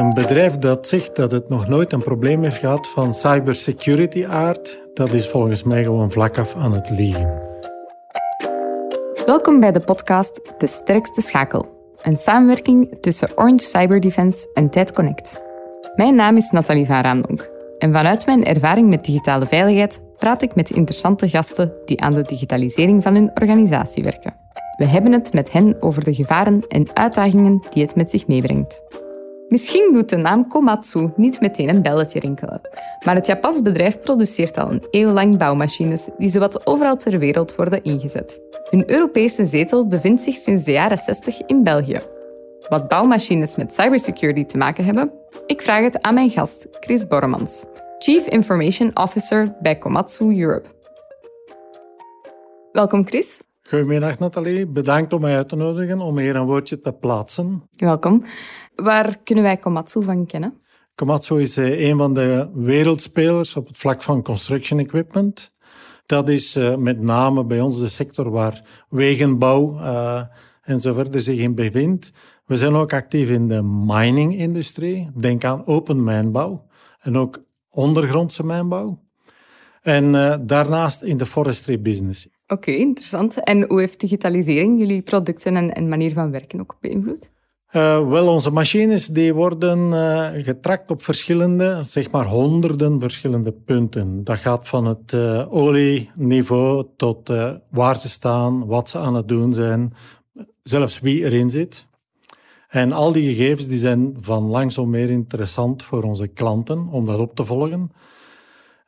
Een bedrijf dat zegt dat het nog nooit een probleem heeft gehad van cybersecurity aard, dat is volgens mij gewoon vlak af aan het liegen. Welkom bij de podcast De Sterkste Schakel. Een samenwerking tussen Orange Cyber Defense en Tijd Connect. Mijn naam is Nathalie van Raandonk. En vanuit mijn ervaring met digitale veiligheid praat ik met interessante gasten die aan de digitalisering van hun organisatie werken. We hebben het met hen over de gevaren en uitdagingen die het met zich meebrengt. Misschien doet de naam Komatsu niet meteen een belletje rinkelen, maar het Japans bedrijf produceert al een eeuw lang bouwmachines die zowat overal ter wereld worden ingezet. Hun Europese zetel bevindt zich sinds de jaren 60 in België. Wat bouwmachines met cybersecurity te maken hebben? Ik vraag het aan mijn gast, Chris Borremans, Chief Information Officer bij Komatsu Europe. Welkom Chris. Goedemiddag Nathalie, bedankt om mij uit te nodigen om hier een woordje te plaatsen. Welkom. Waar kunnen wij Komatsu van kennen? Komatsu is eh, een van de wereldspelers op het vlak van construction equipment. Dat is eh, met name bij ons de sector waar wegenbouw uh, en zo verder zich in bevindt. We zijn ook actief in de mining-industrie. Denk aan open mijnbouw en ook ondergrondse mijnbouw. En daarnaast in de forestry business. Oké, interessant. En hoe heeft digitalisering jullie producten en, en manier van werken ook beïnvloed? Uh, wel, onze machines die worden uh, getrakt op verschillende, zeg maar honderden verschillende punten. Dat gaat van het uh, olieniveau tot waar ze staan, wat ze aan het doen zijn, zelfs wie erin zit. En al die gegevens die zijn van langs of meer interessant voor onze klanten om dat op te volgen.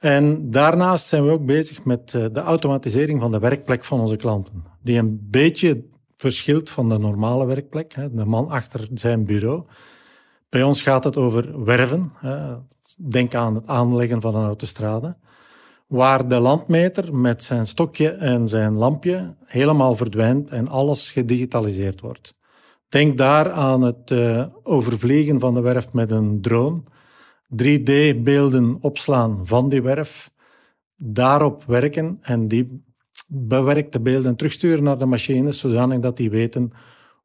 En daarnaast zijn we ook bezig met de automatisering van de werkplek van onze klanten, die een beetje verschilt van de normale werkplek. De man achter zijn bureau. Bij ons gaat het over werven. Denk aan het aanleggen van een autostrade. Waar de landmeter met zijn stokje en zijn lampje helemaal verdwijnt en alles gedigitaliseerd wordt. Denk daar aan het uh, overvliegen van de werf met een drone. 3D-beelden opslaan van die werf. Daarop werken en die bewerkte beelden terugsturen naar de machines, zodanig dat die weten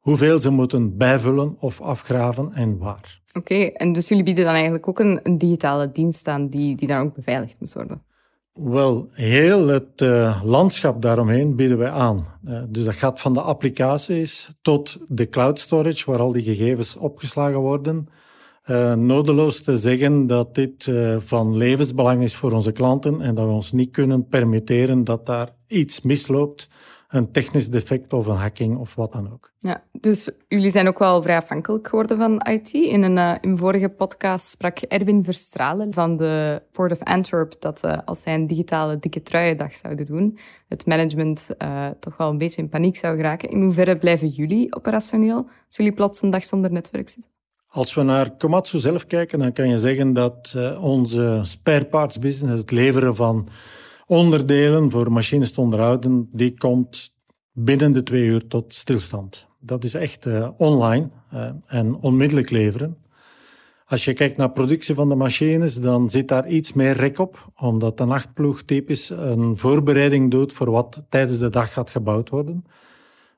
hoeveel ze moeten bijvullen of afgraven en waar. Oké, en dus jullie bieden dan eigenlijk ook een, een, digitale dienst aan die, die dan ook beveiligd moet worden? Wel, heel het uh, landschap daaromheen bieden wij aan. Uh, dus dat gaat van de applicaties tot de cloud storage, waar al die gegevens opgeslagen worden. Uh, nodeloos te zeggen dat dit van levensbelang is voor onze klanten en dat we ons niet kunnen permitteren dat daar iets misloopt, een technisch defect of een hacking of wat dan ook. Ja, dus jullie zijn ook wel vrij afhankelijk geworden van IT. In een, uh, in vorige podcast sprak Erwin Verstralen van de Port of Antwerp dat als zij een digitale dikke truiendag zouden doen, het management toch wel een beetje in paniek zou geraken. In hoeverre blijven jullie operationeel als jullie plots een dag zonder netwerk zitten? Als we naar Komatsu zelf kijken, dan kan je zeggen dat onze spare parts business, het leveren van onderdelen voor machines te onderhouden, die komt binnen de twee uur tot stilstand. Dat is echt uh, online uh, en onmiddellijk leveren. Als je kijkt naar productie van de machines, dan zit daar iets meer rek op, omdat de nachtploeg typisch een voorbereiding doet voor wat tijdens de dag gaat gebouwd worden.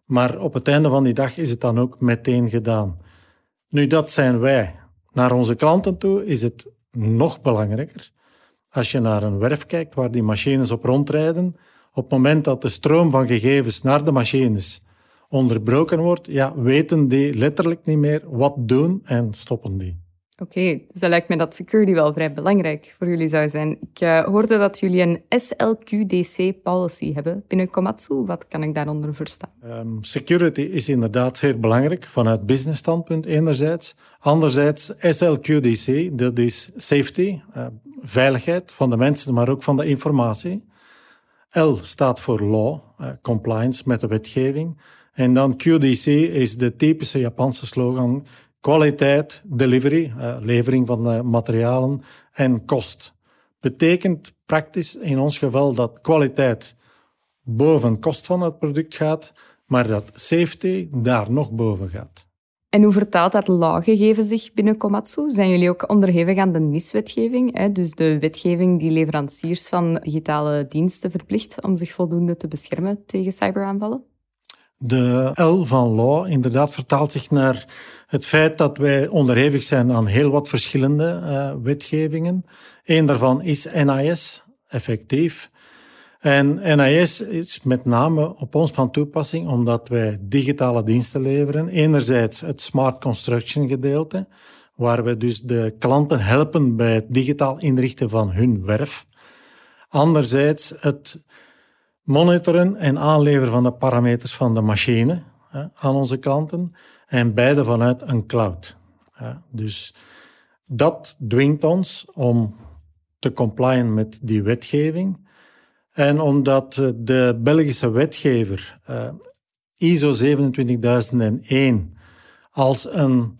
Maar op het einde van die dag is het dan ook meteen gedaan. Nu, dat zijn wij. Naar onze klanten toe is het nog belangrijker als je naar een werf kijkt waar die machines op rondrijden, op het moment dat de stroom van gegevens naar de machines onderbroken wordt, ja, weten die letterlijk niet meer wat doen en stoppen die. Oké, dus dat lijkt me dat security wel vrij belangrijk voor jullie zou zijn. Ik uh, hoorde dat jullie een SLQDC-policy hebben binnen Komatsu. Wat kan ik daaronder verstaan? Um, security is inderdaad zeer belangrijk vanuit business standpunt enerzijds. Anderzijds, SLQDC, dat is safety, uh, veiligheid van de mensen, maar ook van de informatie. L staat voor law, uh, compliance met de wetgeving. En dan QDC is de typische Japanse slogan kwaliteit, delivery, uh, levering van uh, materialen en kost. Betekent praktisch in ons geval dat kwaliteit boven kost van het product gaat, maar dat safety daar nog boven gaat. En hoe vertaalt dat law-gegeven zich binnen Komatsu? Zijn jullie ook onderhevig aan de NIS-wetgeving, dus de wetgeving die leveranciers van digitale diensten verplicht om zich voldoende te beschermen tegen cyberaanvallen? De L van law inderdaad vertaalt zich naar het feit dat wij onderhevig zijn aan heel wat verschillende uh, wetgevingen. Eén daarvan is NIS, effectief. En NIS is met name op ons van toepassing omdat wij digitale diensten leveren. Enerzijds het smart construction gedeelte, waar we dus de klanten helpen bij het digitaal inrichten van hun werf. Anderzijds het monitoren en aanleveren van de parameters van de machine aan onze klanten. En beide vanuit een cloud. Dus dat dwingt ons om te complyen met die wetgeving. En omdat de Belgische wetgever uh, ISO 27001 als een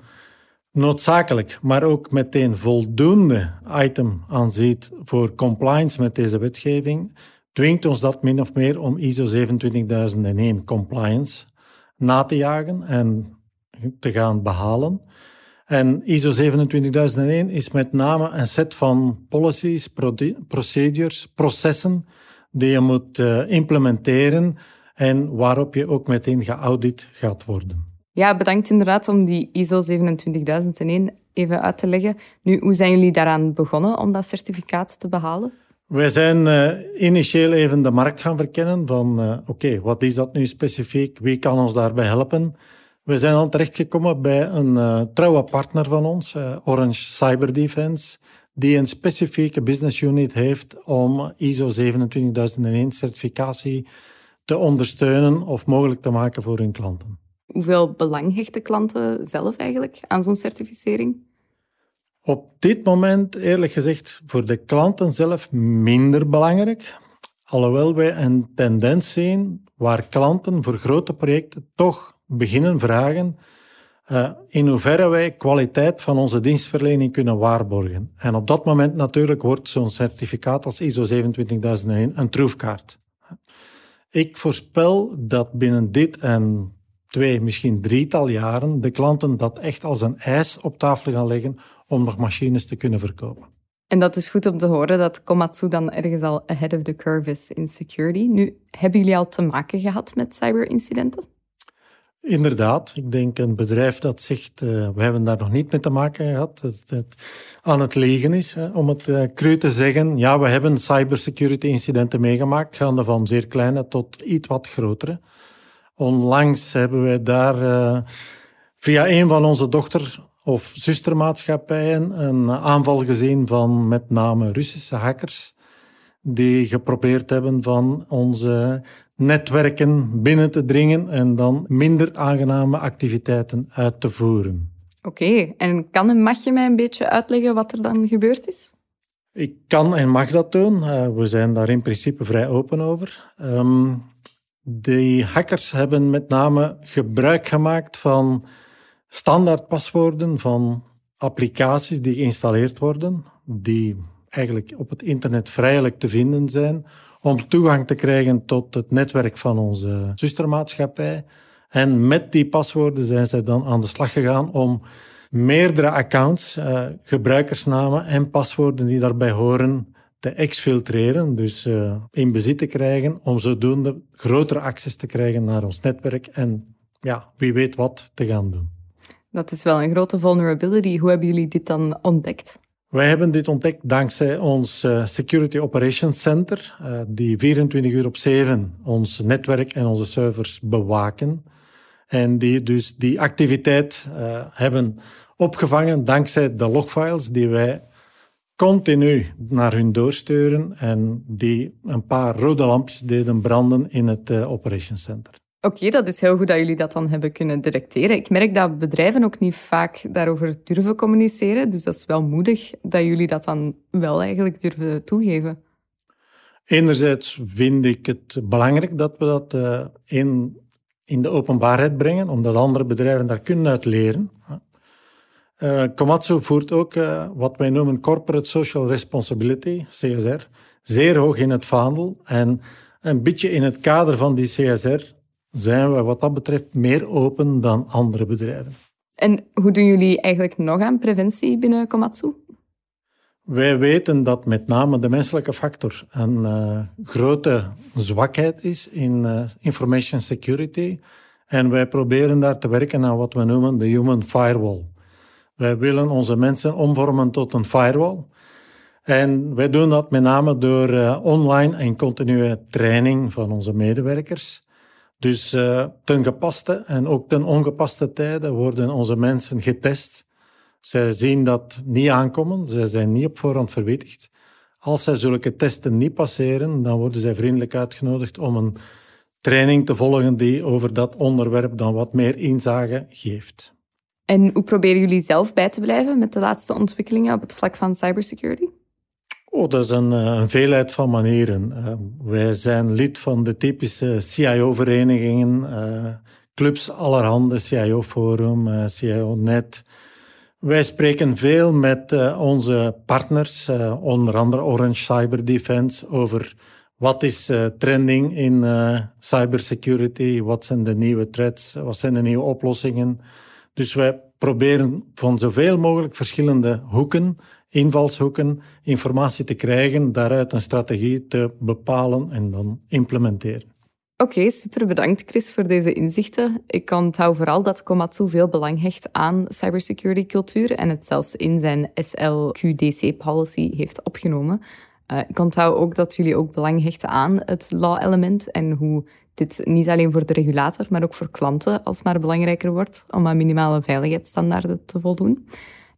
noodzakelijk, maar ook meteen voldoende item aanziet voor compliance met deze wetgeving, dwingt ons dat min of meer om ISO 27001 compliance na te jagen en te gaan behalen. En ISO 27001 is met name een set van policies, procedures, processen die je moet uh, implementeren en waarop je ook meteen geaudit gaat worden. Ja, bedankt inderdaad om die ISO 27001 even uit te leggen. Nu, hoe zijn jullie daaraan begonnen om dat certificaat te behalen? Wij zijn uh, initieel even de markt gaan verkennen van uh, oké, wat is dat nu specifiek? Wie kan ons daarbij helpen? We zijn al terechtgekomen bij een uh, trouwe partner van ons, Orange Cyber Defense, die een specifieke business unit heeft om ISO 27001 certificatie te ondersteunen of mogelijk te maken voor hun klanten. Hoeveel belang hechten klanten zelf eigenlijk aan zo'n certificering? Op dit moment, eerlijk gezegd, voor de klanten zelf minder belangrijk. Alhoewel wij een tendens zien waar klanten voor grote projecten toch beginnen vragen uh, in hoeverre wij kwaliteit van onze dienstverlening kunnen waarborgen. En op dat moment natuurlijk wordt zo'n certificaat als ISO 27001 een troefkaart. Ik voorspel dat binnen dit en twee, misschien drietal jaren de klanten dat echt als een eis op tafel gaan leggen om nog machines te kunnen verkopen. En dat is goed om te horen dat Komatsu dan ergens al ahead of the curve is in security. Nu, hebben jullie al te maken gehad met cyberincidenten? Inderdaad, ik denk een bedrijf dat zegt, uh, we hebben daar nog niet mee te maken gehad, dat het aan het legen is. Hè, om het uh, cru te zeggen, ja, we hebben cybersecurity incidenten meegemaakt, gaande van zeer kleine tot iets wat grotere. Onlangs hebben wij daar uh, via een van onze dochter- of zustermaatschappijen een aanval gezien van met name Russische hackers die geprobeerd hebben van onze netwerken binnen te dringen en dan minder aangename activiteiten uit te voeren. Oké, en kan en mag je mij een beetje uitleggen wat er dan gebeurd is? Ik kan en mag dat doen. Uh, we zijn daar in principe vrij open over. Um, de hackers hebben met name gebruik gemaakt van standaard paswoorden van applicaties die geïnstalleerd worden, die eigenlijk op het internet vrijelijk te vinden zijn, om toegang te krijgen tot het netwerk van onze zustermaatschappij. En met die paswoorden zijn zij dan aan de slag gegaan om meerdere accounts, uh, gebruikersnamen en paswoorden die daarbij horen, te exfiltreren, dus uh, in bezit te krijgen, om zodoende grotere access te krijgen naar ons netwerk en ja, wie weet wat te gaan doen. Dat is wel een grote vulnerability. Hoe hebben jullie dit dan ontdekt? Wij hebben dit ontdekt dankzij ons uh, Security Operations Center, uh, die 24 uur op 7 ons netwerk en onze servers bewaken. En die dus die activiteit uh, hebben opgevangen dankzij de logfiles die wij continu naar hun doorsturen en die een paar rode lampjes deden branden in het Operations Center. Oké, dat is heel goed dat jullie dat dan hebben kunnen detecteren. Ik merk dat bedrijven ook niet vaak daarover durven communiceren. Dus dat is wel moedig dat jullie dat dan wel eigenlijk durven toegeven. Enerzijds vind ik het belangrijk dat we dat uh, in, in de openbaarheid brengen, omdat andere bedrijven daar kunnen uit leren. Uh, Komatsu voert ook uh, wat wij noemen Corporate Social Responsibility, CSR, zeer hoog in het vaandel. En een beetje in het kader van die CSR zijn we wat dat betreft meer open dan andere bedrijven. En hoe doen jullie eigenlijk nog aan preventie binnen Komatsu? Wij weten dat met name de menselijke factor een uh, grote zwakheid is in uh, information security. En wij proberen daar te werken aan wat we noemen de human firewall. Wij willen onze mensen omvormen tot een firewall. En wij doen dat met name door uh, online en continue training van onze medewerkers. Dus uh, ten gepaste en ook ten ongepaste tijden worden onze mensen getest. Zij zien dat niet aankomen, zij zijn niet op voorhand verwittigd. Als zij zulke testen niet passeren, dan worden zij vriendelijk uitgenodigd om een training te volgen die over dat onderwerp dan wat meer inzage geeft. En hoe proberen jullie zelf bij te blijven met de laatste ontwikkelingen op het vlak van cybersecurity? Oh, dat is een, eh, veelheid van manieren. Uh, wij zijn lid van de typische CIO-verenigingen, eh, clubs allerhande, CIO-forum, CIO-net. Wij spreken veel met onze partners, onder andere Orange Cyber Defense, over wat is trending in cybersecurity, wat zijn de nieuwe threats, wat zijn de nieuwe oplossingen. Dus wij proberen van zoveel mogelijk verschillende hoeken invalshoeken, informatie te krijgen, daaruit een strategie te bepalen en dan implementeren. Oké, super bedankt Chris voor deze inzichten. Ik onthoud vooral dat Komatsu veel belang hecht aan cybersecurity cultuur en het zelfs in zijn SLQDC policy heeft opgenomen. Uh, ik onthoud ook dat jullie ook belang hechten aan het law-element en hoe dit niet alleen voor de regulator, maar ook voor klanten alsmaar belangrijker wordt om aan minimale veiligheidsstandaarden te voldoen.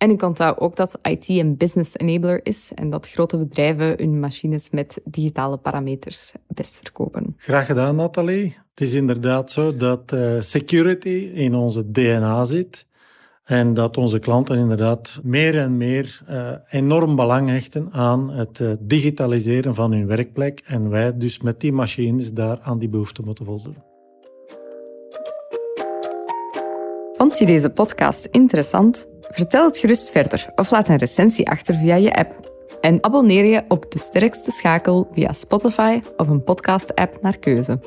En ik onthoud ook dat IT een business enabler is en dat grote bedrijven hun machines met digitale parameters best verkopen. Graag gedaan, Nathalie. Het is inderdaad zo dat uh, security in onze DNA zit. En dat onze klanten inderdaad meer en meer uh, enorm belang hechten aan het uh, digitaliseren van hun werkplek. En wij dus met die machines daar aan die behoefte moeten voldoen. Vond je deze podcast interessant? Vertel het gerust verder of laat een recensie achter via je app. En abonneer je op De Sterkste Schakel via Spotify of een podcast-app naar keuze.